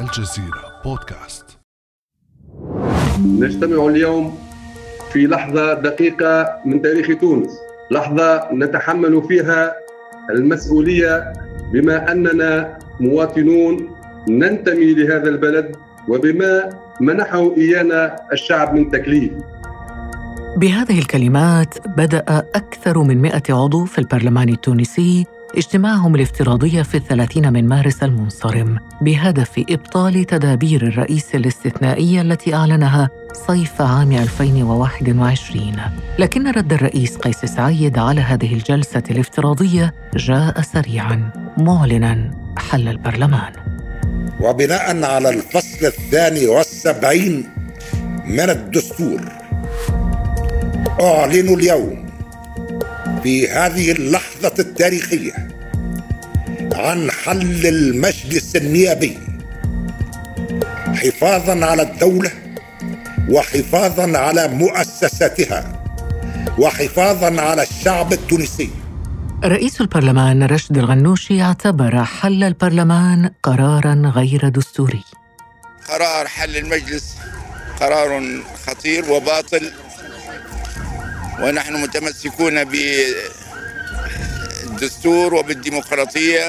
الجزيرة بودكاست. نجتمع اليوم في لحظة دقيقة من تاريخ تونس. لحظة نتحمل فيها المسؤولية بما أننا مواطنون ننتمي لهذا البلد وبما منحه إيانا الشعب من تكليف. بهذه الكلمات بدأ أكثر من مئة عضو في البرلمان التونسي اجتماعهم الافتراضي في الثلاثين من مارس المنصرم بهدف إبطال تدابير الرئيس الاستثنائية التي أعلنها صيف عام 2021 لكن رد الرئيس قيس سعيد على هذه الجلسة الافتراضية جاء سريعاً معلناً حل البرلمان. وبناء على الفصل الثاني والسبعين من الدستور أعلن اليوم في هذه اللحظة التاريخية عن حل المجلس النيابي حفاظا على الدولة وحفاظا على مؤسساتها وحفاظا على الشعب التونسي. رئيس البرلمان رشد الغنوشي اعتبر حل البرلمان قرارا غير دستوري. قرار حل المجلس قرار خطير وباطل. ونحن متمسكون بالدستور وبالديمقراطية.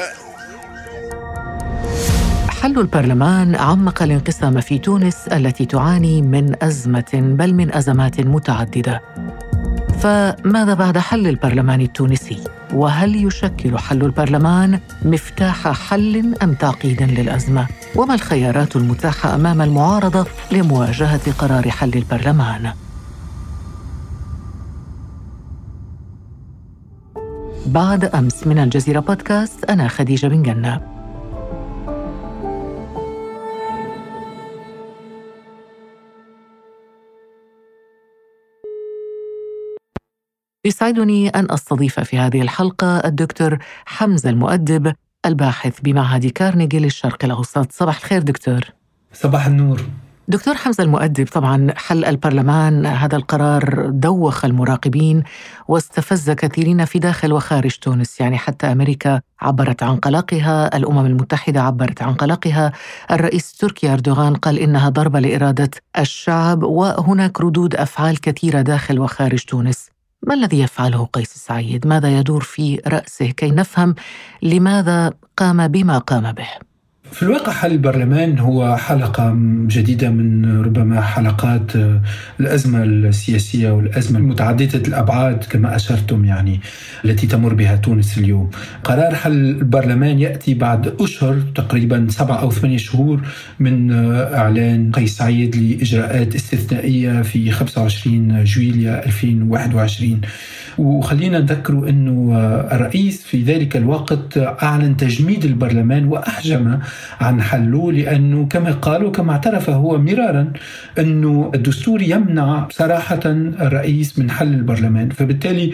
حل البرلمان عمق الانقسام في تونس التي تعاني من أزمة بل من أزمات متعددة. فماذا بعد حل البرلمان التونسي؟ وهل يشكل حل البرلمان مفتاح حل أم تعقيدا للأزمة؟ وما الخيارات المتاحة أمام المعارضة لمواجهة قرار حل البرلمان؟ بعد أمس من الجزيرة بودكاست أنا خديجة بن جنة. يسعدني أن أستضيف في هذه الحلقة الدكتور حمزة المؤدب الباحث بمعهد كارنيجي للشرق الأوسط. صباح الخير دكتور. صباح النور. دكتور حمزة المؤدب طبعا حل البرلمان هذا القرار دوخ المراقبين واستفز كثيرين في داخل وخارج تونس يعني حتى أمريكا عبرت عن قلقها الأمم المتحدة عبرت عن قلقها الرئيس التركي أردوغان قال إنها ضربة لإرادة الشعب وهناك ردود أفعال كثيرة داخل وخارج تونس ما الذي يفعله قيس السعيد؟ ماذا يدور في رأسه كي نفهم لماذا قام بما قام به؟ في الواقع حل البرلمان هو حلقة جديدة من ربما حلقات الأزمة السياسية والأزمة المتعددة الأبعاد كما أشرتم يعني التي تمر بها تونس اليوم. قرار حل البرلمان يأتي بعد أشهر تقريبا سبعة أو ثمانية شهور من إعلان قيس سعيد لإجراءات استثنائية في 25 جويليا 2021 وخلينا نذكروا أنه الرئيس في ذلك الوقت أعلن تجميد البرلمان وأحجم عن حله لأنه كما قال وكما اعترف هو مرارا أنه الدستور يمنع صراحة الرئيس من حل البرلمان. فبالتالي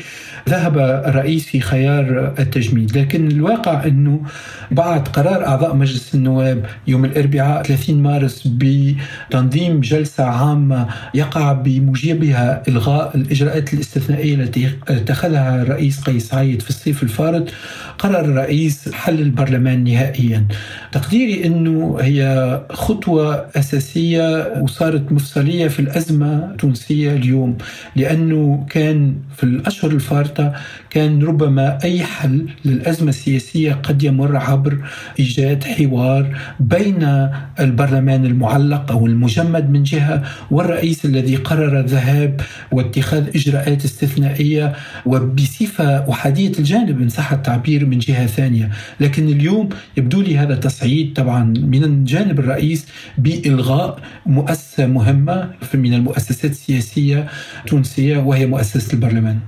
ذهب الرئيس في خيار التجميد. لكن الواقع أنه بعد قرار أعضاء مجلس النواب يوم الأربعاء 30 مارس بتنظيم جلسة عامة يقع بموجبها إلغاء الإجراءات الاستثنائية التي اتخذها الرئيس قيس سعيد في الصيف الفارط قرر الرئيس حل البرلمان نهائيا. تقديري إنه هي خطوة أساسية وصارت مفصلية في الأزمة التونسية اليوم لأنه كان في الأشهر الفارطة كان ربما أي حل للأزمة السياسية قد يمر عبر إيجاد حوار بين البرلمان المعلق أو المجمد من جهة والرئيس الذي قرر الذهاب واتخاذ إجراءات استثنائية وبصفة أحادية الجانب إن صح التعبير من جهة ثانية، لكن اليوم يبدو لي هذا تصعيد طبعا من جانب الرئيس بإلغاء مؤسسة مهمة من المؤسسات السياسية التونسية وهي مؤسسة البرلمان.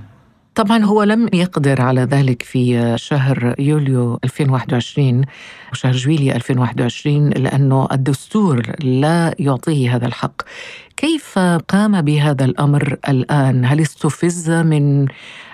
طبعا هو لم يقدر على ذلك في شهر يوليو 2021 وشهر جويليا 2021 لأنه الدستور لا يعطيه هذا الحق كيف قام بهذا الأمر الآن؟ هل استفز من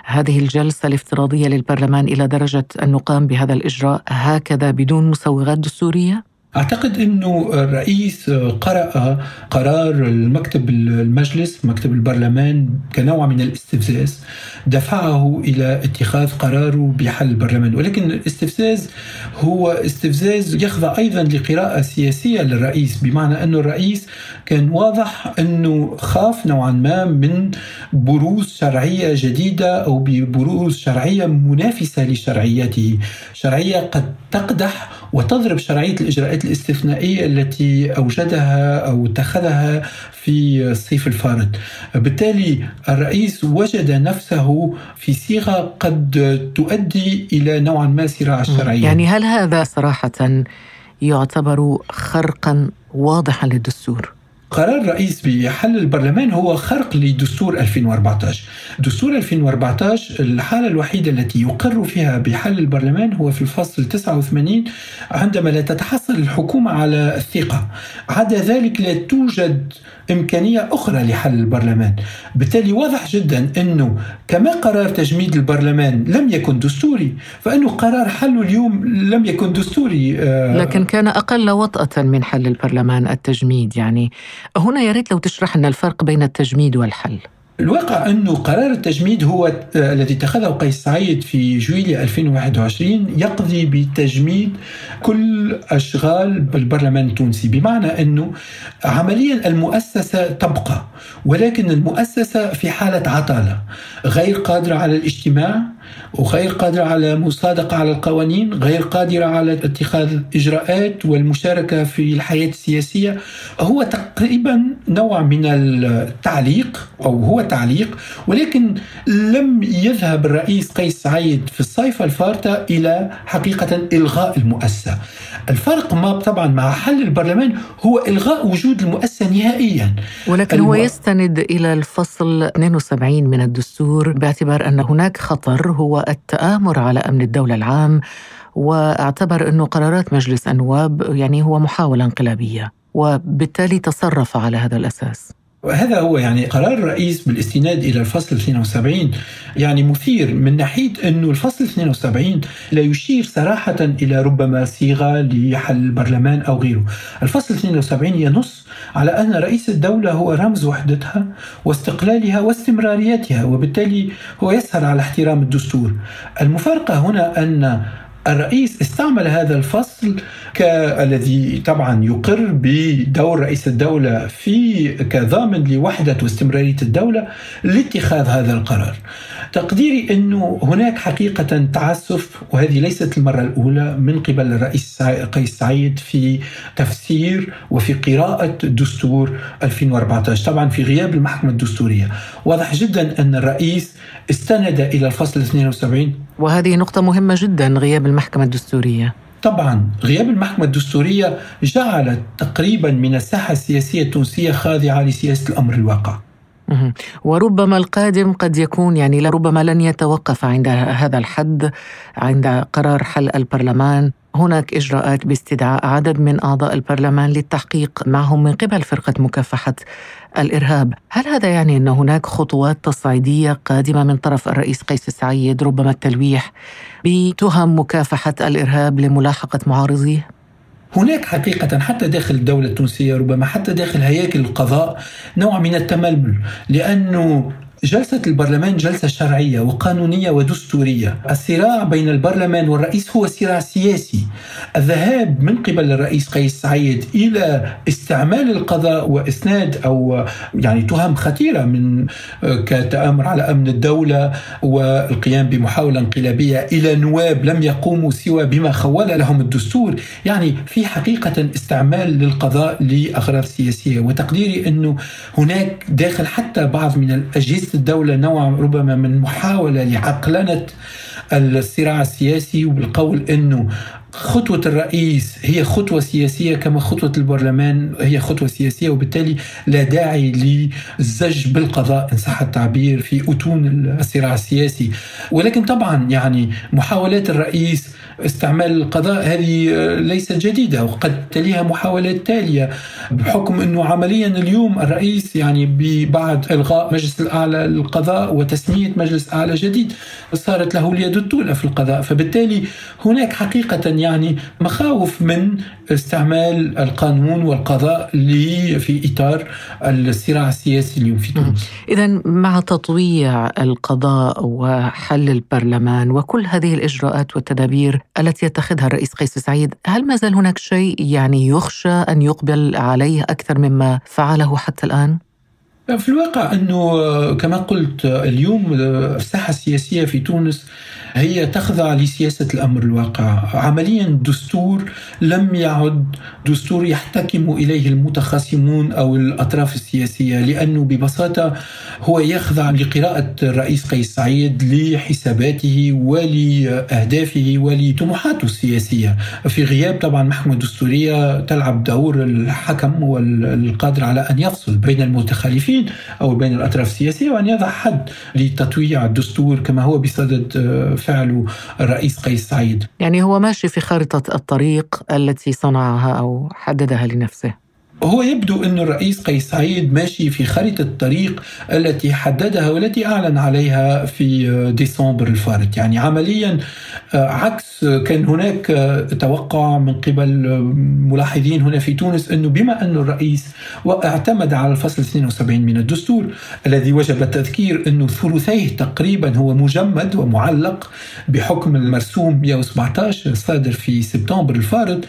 هذه الجلسة الافتراضية للبرلمان إلى درجة أنه قام بهذا الإجراء هكذا بدون مسوغات دستورية؟ أعتقد أنه الرئيس قرأ قرار المكتب المجلس مكتب البرلمان كنوع من الاستفزاز دفعه إلى اتخاذ قراره بحل البرلمان. ولكن الاستفزاز هو استفزاز يخضع أيضا لقراءة سياسية للرئيس بمعنى أن الرئيس كان واضح أنه خاف نوعا ما من بروز شرعية جديدة أو ببروز شرعية منافسة لشرعيته. شرعية قد تقدح وتضرب شرعية الإجراءات الاستثنائية التي أوجدها أو اتخذها في الصيف الفارط بالتالي الرئيس وجد نفسه في صيغة قد تؤدي إلى نوعا ما صراع الشرعية. يعني هل هذا صراحة يعتبر خرقا واضحا للدستور؟ قرار الرئيس بحل البرلمان هو خرق لدستور 2014 دستور 2014 الحالة الوحيدة التي يقر فيها بحل البرلمان هو في الفصل 89 عندما لا تتحصل الحكومة على الثقة. عدا ذلك لا توجد إمكانية أخرى لحل البرلمان. بالتالي واضح جدا أنه كما قرار تجميد البرلمان لم يكن دستوري فأنه قرار حله اليوم لم يكن دستوري آه، لكن كان أقل وطأة من حل البرلمان التجميد. يعني هنا يا ريت لو تشرح لنا الفرق بين التجميد والحل. الواقع أنه قرار التجميد هو الذي اتخذه قيس سعيد في جويلية 2021 يقضي بتجميد كل أشغال البرلمان التونسي بمعنى أنه عمليا المؤسسة تبقى ولكن المؤسسة في حالة عطلة غير قادرة على الاجتماع وغير قادرة على مصادقة على القوانين غير قادرة على اتخاذ إجراءات والمشاركة في الحياة السياسية. هو تقريبا نوع من التعليق أو هو تعليق ولكن لم يذهب الرئيس قيس سعيد في الصيف الفارطة إلى حقيقة إلغاء المؤسسة. الفرق ما طبعا مع حل البرلمان هو إلغاء وجود المؤسسة نهائيا. ولكن الم... هو يستند إلى الفصل 72 من الدستور باعتبار أن هناك خطر هو التآمر على أمن الدولة العام واعتبر أنه قرارات مجلس النواب يعني هو محاولة انقلابية وبالتالي تصرف على هذا الأساس. وهذا هو يعني قرار الرئيس بالاستناد إلى الفصل 72 يعني مثير من ناحية إنه الفصل 72 لا يشير صراحة إلى ربما صيغة لحل البرلمان أو غيره. الفصل 72 ينص على أن رئيس الدولة هو رمز وحدتها واستقلالها واستمراريتها وبالتالي هو يسهر على احترام الدستور. المفارقة هنا أن الرئيس استعمل هذا الفصل كالذي طبعا يقر بدور رئيس الدولة في كضامن لوحدة واستمرارية الدولة لاتخاذ هذا القرار. تقديري أنه هناك حقيقة تعسف وهذه ليست المرة الأولى من قبل الرئيس قيس سعيد في تفسير وفي قراءة دستور 2014 طبعا في غياب المحكمة الدستورية. واضح جدا أن الرئيس استند إلى الفصل 72 وهذه نقطة مهمة جدا غياب المحكمة الدستورية. طبعا غياب المحكمة الدستورية جعل تقريبا من الساحة السياسية التونسية خاضعة لسياسة الأمر الواقع. وربما القادم قد يكون يعني لربما لن يتوقف عند هذا الحد عند قرار حل البرلمان. هناك إجراءات باستدعاء عدد من أعضاء البرلمان للتحقيق معهم من قبل فرقة مكافحة الإرهاب، هل هذا يعني أن هناك خطوات تصعيدية قادمة من طرف الرئيس قيس سعيد ربما التلويح بتهم مكافحة الإرهاب لملاحقة معارضيه؟ هناك حقيقة حتى داخل الدولة التونسية ربما حتى داخل هياكل القضاء نوع من التململ لأنه جلسة البرلمان جلسة شرعية وقانونية ودستورية. الصراع بين البرلمان والرئيس هو صراع سياسي. الذهاب من قبل الرئيس قيس سعيد إلى استعمال القضاء وإسناد أو يعني تهم خطيرة من كتآمر على أمن الدولة والقيام بمحاولة انقلابية إلى نواب لم يقوموا سوى بما خول لهم الدستور. يعني في حقيقة استعمال للقضاء لأغراض سياسية وتقديري أنه هناك داخل حتى بعض من الأجهزة رئيس الدولة نوع ربما من محاولة لعقلنة الصراع السياسي وبالقول أنه خطوة الرئيس هي خطوة سياسية كما خطوة البرلمان هي خطوة سياسية وبالتالي لا داعي للزج بالقضاء إن صح التعبير في أتون الصراع السياسي. ولكن طبعا يعني محاولات الرئيس استعمال القضاء هذه ليست جديدة وقد تليها محاولات تالية بحكم أنه عمليا اليوم الرئيس يعني بعد إلغاء مجلس الأعلى للقضاء وتسمية مجلس أعلى جديد صارت له اليد الطولة في القضاء. فبالتالي هناك حقيقة يعني مخاوف من استعمال القانون والقضاء في إطار الصراع السياسي اليوم في تونس إذا مع تطويع القضاء وحل البرلمان وكل هذه الإجراءات والتدابير التي يتخذها الرئيس قيس سعيد هل ما زال هناك شيء يعني يخشى أن يقبل عليه أكثر مما فعله حتى الآن؟ في الواقع أنه كما قلت اليوم الساحة السياسية في تونس هي تخضع لسياسة الأمر الواقع. عمليا الدستور لم يعد دستور يحتكم إليه المتخاصمون أو الأطراف السياسية لأنه ببساطة هو يخضع لقراءة الرئيس قيس سعيد لحساباته ولأهدافه ولطموحاته السياسية. في غياب طبعا محكمة دستورية تلعب دور الحكم والقادر على أن يفصل بين المتخالفين أو بين الأطراف السياسية وأن يضع حد لتطويع الدستور كما هو بصدد فعله الرئيس قيس سعيد. يعني هو ماشي في خارطة الطريق التي صنعها أو حددها لنفسه. هو يبدو أن الرئيس قيس سعيد ماشي في خريطة الطريق التي حددها والتي أعلن عليها في ديسمبر الفارط يعني عمليا آه، عكس كان هناك آه، توقع من قبل ملاحظين هنا في تونس أنه بما أن الرئيس اعتمد على الفصل 72 من الدستور الذي وجب التذكير أنه ثلثيه تقريبا هو مجمد ومعلق بحكم المرسوم 117 الصادر في سبتمبر الفارط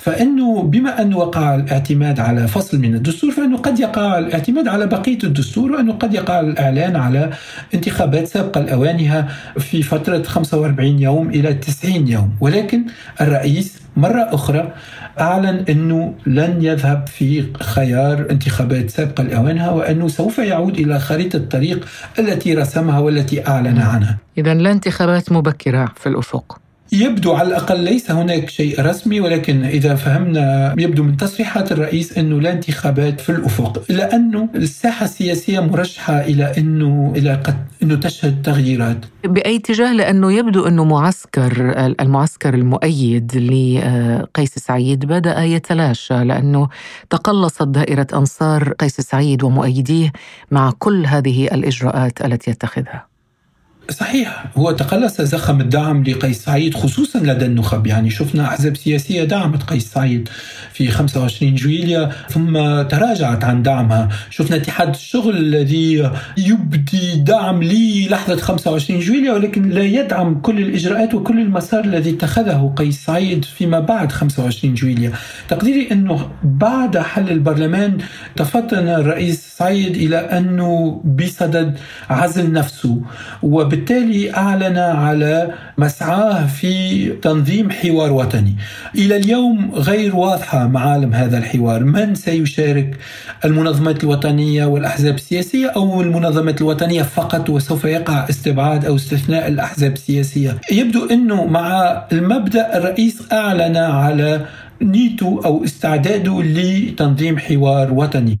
فإنه بما انه وقع الاعتماد على فصل من الدستور فإنه قد يقع الاعتماد على بقية الدستور وإنه قد يقع الإعلان على انتخابات سابقه لاوانها في فترة 45 يوم إلى 90 يوم. ولكن الرئيس مرة أخرى أعلن أنه لن يذهب في خيار انتخابات سابقة لأوانها وأنه سوف يعود إلى خريطة الطريق التي رسمها والتي أعلن عنها. إذا لا انتخابات مبكرة في الأفق. يبدو على الأقل ليس هناك شيء رسمي ولكن إذا فهمنا يبدو من تصريحات الرئيس أنه لا انتخابات في الأفق لأنه الساحة السياسية مرشحة إلى أنه إلى قد أنه تشهد تغييرات. بأي اتجاه؟ لأنه يبدو أنه معسكر المعسكر المؤيد لقيس سعيد بدأ يتلاشى لأنه تقلصت دائرة أنصار قيس سعيد ومؤيديه مع كل هذه الإجراءات التي يتخذها. صحيح. هو تقلص زخم الدعم لقيس سعيد خصوصا لدى النخب. يعني شفنا أحزاب سياسية دعمت قيس سعيد في 25 جويليا ثم تراجعت عن دعمها. شفنا اتحاد الشغل الذي يبدي دعم للحظة 25 جويليا ولكن لا يدعم كل الإجراءات وكل المسار الذي اتخذه قيس سعيد فيما بعد 25 جويليا تقديري أنه بعد حل البرلمان تفطن الرئيس سعيد إلى أنه بصدد عزل نفسه وبالتالي وبالتالي أعلن على مسعاه في تنظيم حوار وطني. إلى اليوم غير واضحة معالم هذا الحوار. من سيشارك؟ المنظمات الوطنية والأحزاب السياسية أو المنظمات الوطنية فقط؟ وسوف يقع استبعاد أو استثناء الأحزاب السياسية. يبدو أنه مع المبدأ الرئيس أعلن على نيته أو استعداده لتنظيم حوار وطني.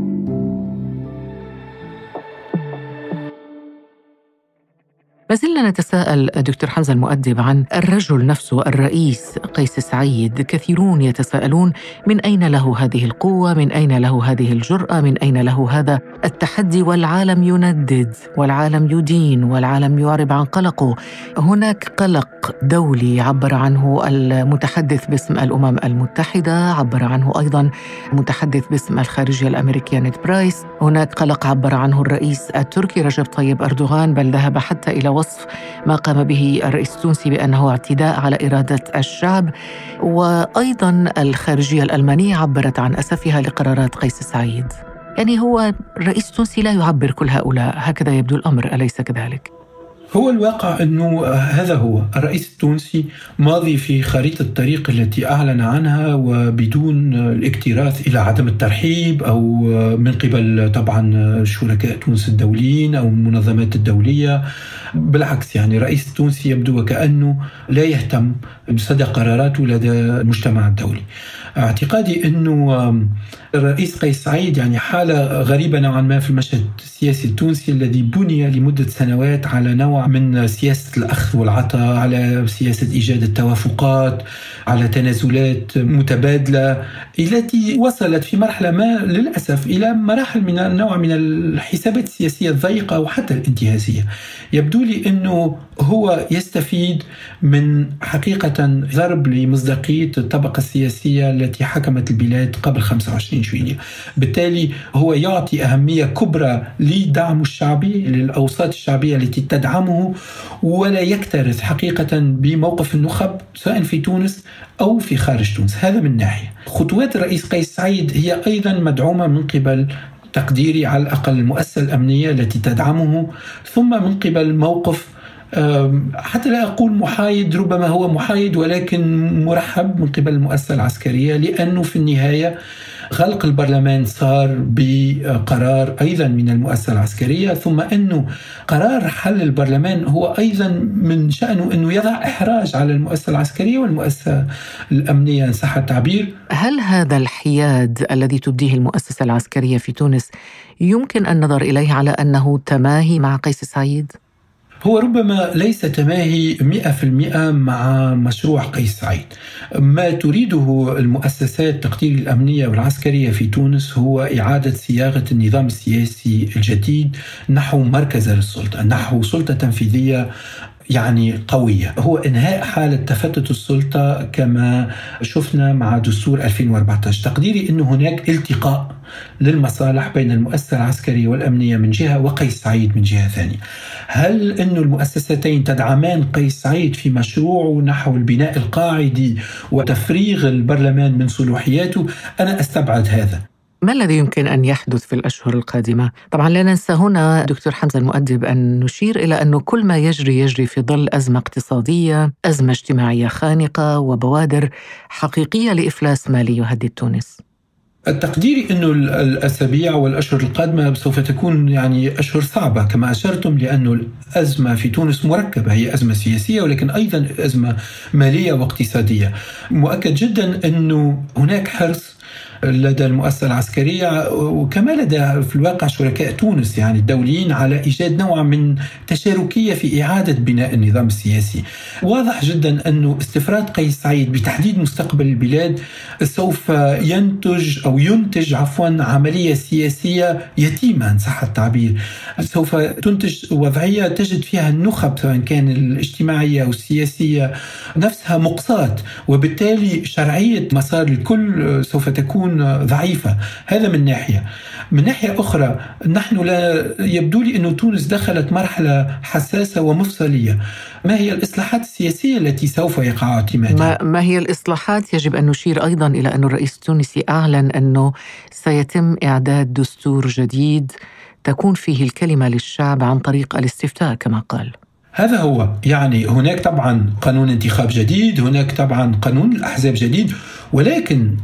ما زلنا نتساءل دكتور حمزة المؤدب عن الرجل نفسه الرئيس قيس سعيد. كثيرون يتساءلون من أين له هذه القوة؟ من أين له هذه الجرأة؟ من أين له هذا التحدي؟ والعالم يندد والعالم يدين والعالم يعرب عن قلقه. هناك قلق دولي عبر عنه المتحدث باسم الأمم المتحدة عبر عنه أيضا المتحدث باسم الخارجية الأمريكية نيد برايس. هناك قلق عبر عنه الرئيس التركي رجب طيب أردوغان بل ذهب حتى إلى وصف ما قام به الرئيس التونسي بأنه اعتداء على إرادة الشعب وأيضا الخارجية الألمانية عبرت عن أسفها لقرارات قيس سعيد. يعني هو الرئيس التونسي لا يعبر كل هؤلاء هكذا يبدو الأمر أليس كذلك؟ هو الواقع انه هذا هو. الرئيس التونسي ماضي في خريطة الطريق التي أعلن عنها وبدون الاكتراث إلى عدم الترحيب أو من قبل طبعا شركاء تونس الدوليين أو المنظمات الدولية. بالعكس يعني الرئيس التونسي يبدو وكأنه لا يهتم بصدى قراراته لدى المجتمع الدولي. اعتقادي أنه الرئيس قيس سعيد يعني حالة غريبة نوعا ما في المشهد السياسي التونسي الذي بني لمدة سنوات على نوع من سياسة الأخذ والعطاء على سياسة إيجاد التوافقات على تنازلات متبادلة التي وصلت في مرحلة ما للأسف إلى مراحل من النوع من الحسابات السياسية الضيقة وحتى الانتهازية. يبدو لي أنه هو يستفيد من حقيقة ضرب لمصداقية الطبقة السياسية التي حكمت البلاد قبل 25 شوية بالتالي هو يعطي أهمية كبرى لدعمه الشعبي للأوساط الشعبية التي تدعمه ولا يكترث حقيقة بموقف النخب سواء في تونس أو في خارج تونس. هذا من ناحية. خطوات الرئيس قيس سعيد هي أيضا مدعومة من قبل تقديري على الأقل المؤسسة الأمنية التي تدعمه ثم من قبل موقف حتى لا أقول محايد ربما هو محايد ولكن مرحب من قبل المؤسسة العسكرية لأنه في النهاية غلق البرلمان صار بقرار أيضا من المؤسسة العسكرية ثم أنه قرار حل البرلمان هو أيضا من شأنه أنه يضع إحراج على المؤسسة العسكرية والمؤسسة الأمنية ان صح التعبير. هل هذا الحياد الذي تبديه المؤسسة العسكرية في تونس يمكن ان نظر إليه على أنه تماهي مع قيس سعيد؟ هو ربما ليس تماهي 100% مع مشروع قيس سعيد. ما تريده المؤسسات التقدير الأمنية والعسكرية في تونس هو إعادة صياغة النظام السياسي الجديد نحو مركز للسلطة نحو سلطة تنفيذية يعني قوية. هو إنهاء حالة تفتت السلطة كما شفنا مع دستور 2014 تقديري أنه هناك التقاء للمصالح بين المؤسسة العسكرية والأمنية من جهة وقيس سعيد من جهة ثانية هل أن المؤسستين تدعمان قيس سعيد في مشروعه نحو البناء القاعدي وتفريغ البرلمان من صلوحياته أنا أستبعد هذا ما الذي يمكن أن يحدث في الأشهر القادمة؟ طبعا لا ننسى هنا دكتور حمزة المؤدب أن نشير إلى انه كل ما يجري يجري في ظل أزمة اقتصادية، أزمة اجتماعية خانقة وبوادر حقيقية لإفلاس مالي يهدد تونس. التقدير إنه الأسابيع والأشهر القادمة سوف تكون يعني أشهر صعبة كما أشرتم لأنه الأزمة في تونس مركبة هي أزمة سياسية ولكن أيضا أزمة مالية واقتصادية. مؤكد جدا إنه هناك حرص لدى المؤسسة العسكرية وكما لدى في الواقع شركاء تونس يعني الدوليين على إيجاد نوع من تشاركية في إعادة بناء النظام السياسي. واضح جدا أنه استفراد قيس سعيد بتحديد مستقبل البلاد سوف ينتج أو ينتج عفوا عملية سياسية يتيمة إن صح التعبير. سوف تنتج وضعية تجد فيها النخب سواء كان الاجتماعية أو السياسية نفسها مقصاة وبالتالي شرعية مسار الكل سوف تكون تكون ضعيفة. هذا من ناحية. من ناحية أخرى نحن لا يبدو لي أن تونس دخلت مرحلة حساسة ومفصلية. ما هي الإصلاحات السياسية التي سوف يقع اعتمادها؟ ما, ما هي الإصلاحات؟ يجب أن نشير أيضا إلى أن الرئيس التونسي أعلن أنه سيتم إعداد دستور جديد تكون فيه الكلمة للشعب عن طريق الاستفتاء كما قال. هذا هو. يعني هناك طبعا قانون انتخاب جديد هناك طبعا قانون الأحزاب جديد. ولكن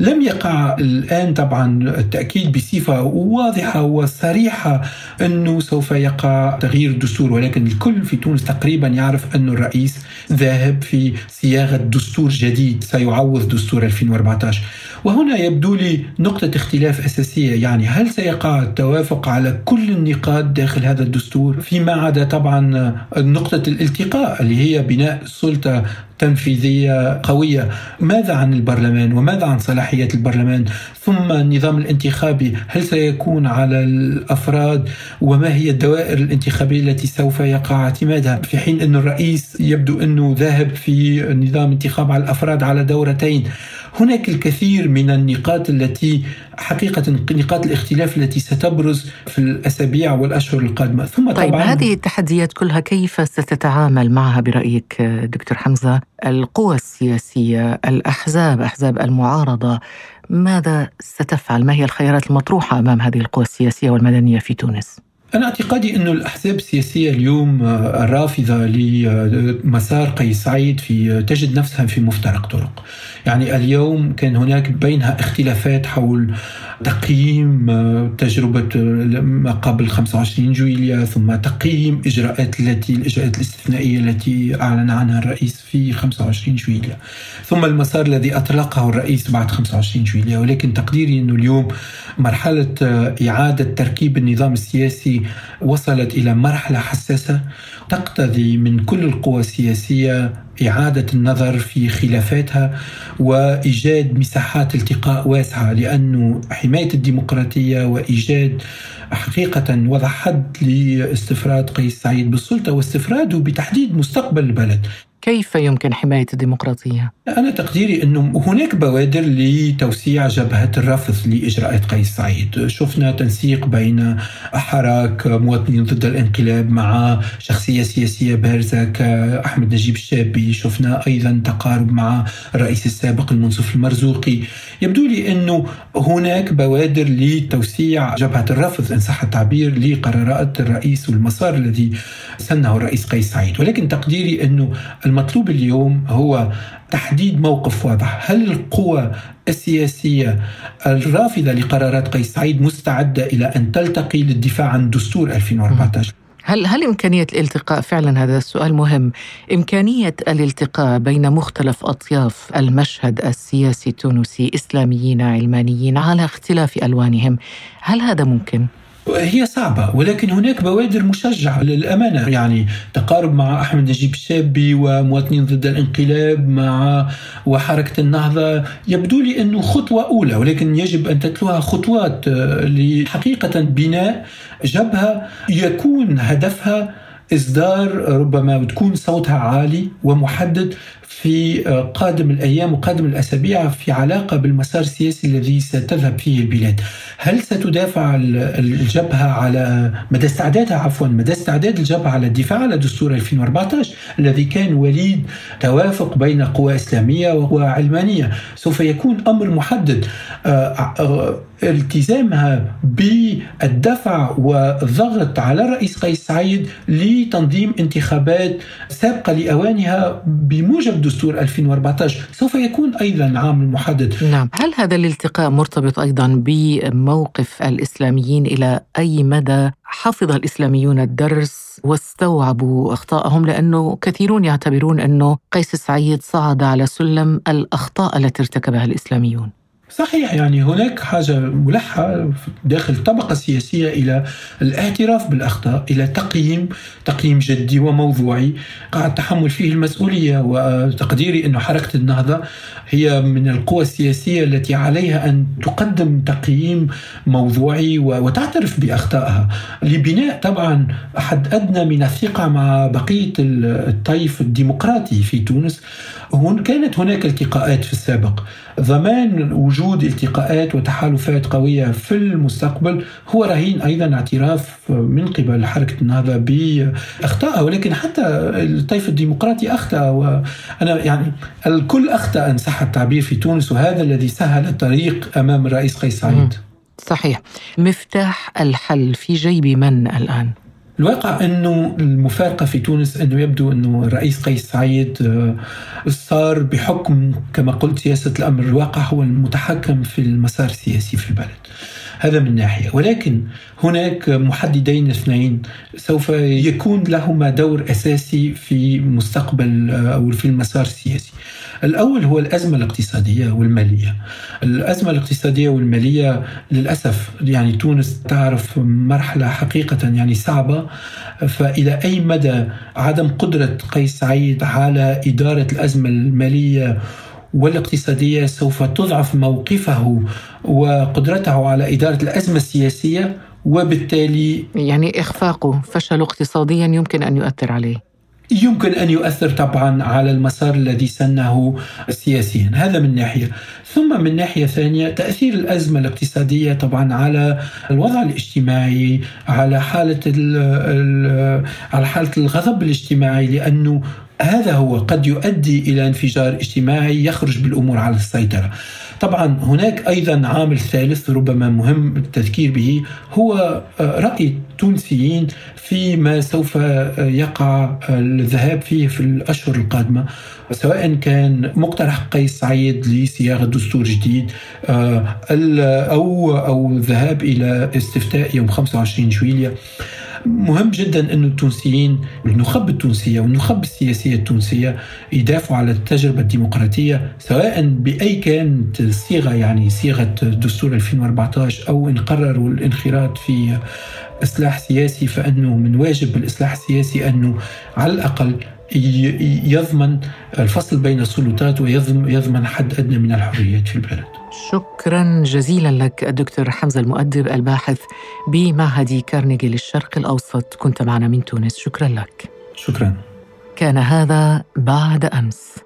لم يقع الآن طبعا التأكيد بصفة واضحة وصريحة أنه سوف يقع تغيير الدستور ولكن الكل في تونس تقريبا يعرف أن الرئيس ذاهب في صياغة دستور جديد سيعوض دستور 2014 وهنا يبدو لي نقطة اختلاف أساسية. يعني هل سيقع التوافق على كل النقاط داخل هذا الدستور؟ فيما عدا طبعا نقطة الالتقاء اللي هي بناء سلطة تنفيذية قوية. ماذا عن البرلمان؟ وماذا عن صلاحيات البرلمان؟ ثم النظام الانتخابي هل سيكون على الأفراد؟ وما هي الدوائر الانتخابية التي سوف يقع اعتمادها؟ في حين أن الرئيس يبدو أنه ذاهب في نظام انتخاب على الأفراد على دورتين هناك الكثير من النقاط التي حقيقة نقاط الاختلاف التي ستبرز في الأسابيع والأشهر القادمة. ثم طيب طبعا هذه التحديات كلها كيف ستتعامل معها برأيك دكتور حمزة؟ القوى السياسية الأحزاب أحزاب المعارضة ماذا ستفعل ما هي الخيارات المطروحة أمام هذه القوى السياسية والمدنية في تونس؟ أنا اعتقادي أن الأحزاب السياسية اليوم آه، الرافضة لمسار قيس سعيد في تجد نفسها في مفترق طرق. يعني اليوم كان هناك بينها اختلافات حول تقييم آه، تجربة آه، ما قبل 25 جويليا ثم تقييم إجراءات التي الإجراءات الاستثنائية التي أعلن عنها الرئيس في 25 جويليا ثم المسار الذي أطلقه الرئيس بعد 25 جويليا ولكن تقديري أنه اليوم مرحلة إعادة تركيب النظام السياسي وصلت إلى مرحلة حساسة تقتضي من كل القوى السياسية إعادة النظر في خلافاتها وإيجاد مساحات التقاء واسعة لأن حماية الديمقراطية وإيجاد حقيقة وضع حد لاستفراد قيس سعيد بالسلطة واستفراده بتحديد مستقبل البلد. كيف يمكن حماية الديمقراطية؟ أنا تقديري أنه هناك بوادر لتوسيع جبهة الرفض لإجراءات قيس سعيد. شفنا تنسيق بين حراك مواطنين ضد الانقلاب مع شخصية سياسية بارزة كأحمد نجيب الشابي. شفنا أيضا تقارب مع الرئيس السابق المنصف المرزوقي. يبدو لي أنه هناك بوادر لتوسيع جبهة الرفض إن صح التعبير لقرارات الرئيس والمسار الذي سنه الرئيس قيس سعيد. ولكن تقديري أنه المطلوب اليوم هو تحديد موقف واضح. هل القوى السياسية الرافضة لقرارات قيس سعيد مستعدة إلى أن تلتقي للدفاع عن دستور 2014 هل هل إمكانية الالتقاء فعلا؟ هذا السؤال مهم. إمكانية الالتقاء بين مختلف أطياف المشهد السياسي التونسي إسلاميين علمانيين على اختلاف ألوانهم هل هذا ممكن؟ هي صعبة ولكن هناك بوادر مشجعة للأمانة. يعني تقارب مع أحمد نجيب الشابي ومواطنين ضد الانقلاب مع وحركة النهضة يبدو لي أنه خطوة أولى ولكن يجب أن تتلوها خطوات آه، لحقيقة بناء جبهة يكون هدفها إصدار ربما تكون صوتها عالي ومحدد في آه، قادم الأيام وقادم الأسابيع في علاقة بالمسار السياسي الذي ستذهب فيه البلاد. هل ستدافع الجبهة على مدى استعدادها عفوا مدى استعداد الجبهة على الدفاع على دستور 2014 الذي كان وليد توافق بين قوى إسلامية وعلمانيه، سوف يكون أمر محدد آه، آه، التزامها بالدفع والضغط على الرئيس قيس سعيد لتنظيم انتخابات سابقة لأوانها بموجب دستور 2014 سوف يكون أيضا عامل محدد. نعم. هل هذا الالتقاء مرتبط أيضا بموقف الإسلاميين إلى أي مدى حفظ الإسلاميون الدرس واستوعبوا اخطائهم لأنه كثيرون يعتبرون أنه قيس سعيد صعد على سلم الأخطاء التي ارتكبها الإسلاميون. صحيح يعني هناك حاجة ملحة داخل الطبقة السياسية إلى الاعتراف بالأخطاء إلى تقييم تقييم جدي وموضوعي. قاعد تحمل فيه المسؤولية وتقديري أن حركة النهضة هي من القوى السياسية التي عليها أن تقدم تقييم موضوعي وتعترف بأخطائها. لبناء طبعا حد أدنى من الثقة مع بقية الطيف الديمقراطي في تونس. هون كانت هناك التقاءات في السابق. ضمان وجود التقاءات وتحالفات قوية في المستقبل هو رهين أيضا اعتراف من قبل حركة النهضة بأخطائها ولكن حتى الطيف الديمقراطي أخطأ وأنا يعني الكل أخطأ إن صح التعبير في تونس وهذا الذي سهل الطريق أمام الرئيس قيس سعيد. صحيح. مفتاح الحل في جيب من الآن؟ الواقع أنه المفارقة في تونس أنه يبدو أنه الرئيس قيس سعيد آه، صار بحكم كما قلت سياسة الأمر الواقع هو المتحكم في المسار السياسي في البلد. هذا من ناحية. ولكن هناك محددين اثنين سوف يكون لهما دور أساسي في مستقبل أو في المسار السياسي. الأول هو الأزمة الاقتصادية والمالية. الأزمة الاقتصادية والمالية للأسف يعني تونس تعرف مرحلة حقيقة يعني صعبة. فإلى أي مدى عدم قدرة قيس سعيد على إدارة الأزمة المالية والاقتصادية سوف تضعف موقفه وقدرته على إدارة الأزمة السياسية وبالتالي يعني إخفاقه فشل اقتصاديا يمكن أن يؤثر عليه. يمكن أن يؤثر طبعا على المسار الذي سنه سياسيا. هذا من ناحية. ثم من ناحية ثانية تأثير الأزمة الاقتصادية طبعا على الوضع الاجتماعي على حالة على حالة الغضب الاجتماعي لأنه هذا هو قد يؤدي إلى انفجار اجتماعي يخرج بالأمور على السيطرة. طبعا هناك أيضا عامل ثالث ربما مهم التذكير به هو رأي التونسيين فيما سوف يقع الذهاب فيه في الأشهر القادمة سواء كان مقترح قيس سعيد لصياغة دستور جديد آه، أو أو الذهاب إلى استفتاء يوم 25 جويليا مهم جدا أن التونسيين النخب التونسية والنخب السياسية التونسية يدافعوا على التجربة الديمقراطية سواء بأي كانت الصيغة يعني صيغة دستور 2014 أو إن قرروا الانخراط في إصلاح سياسي فإنه من واجب الإصلاح السياسي أنه على الأقل يضمن الفصل بين السلطات ويضمن حد أدنى من الحريات في البلد. شكرا جزيلا لك الدكتور حمزة المؤدب الباحث بمعهد كارنيجي للشرق الأوسط. كنت معنا من تونس. شكرا لك. شكرا. كان هذا بعد أمس.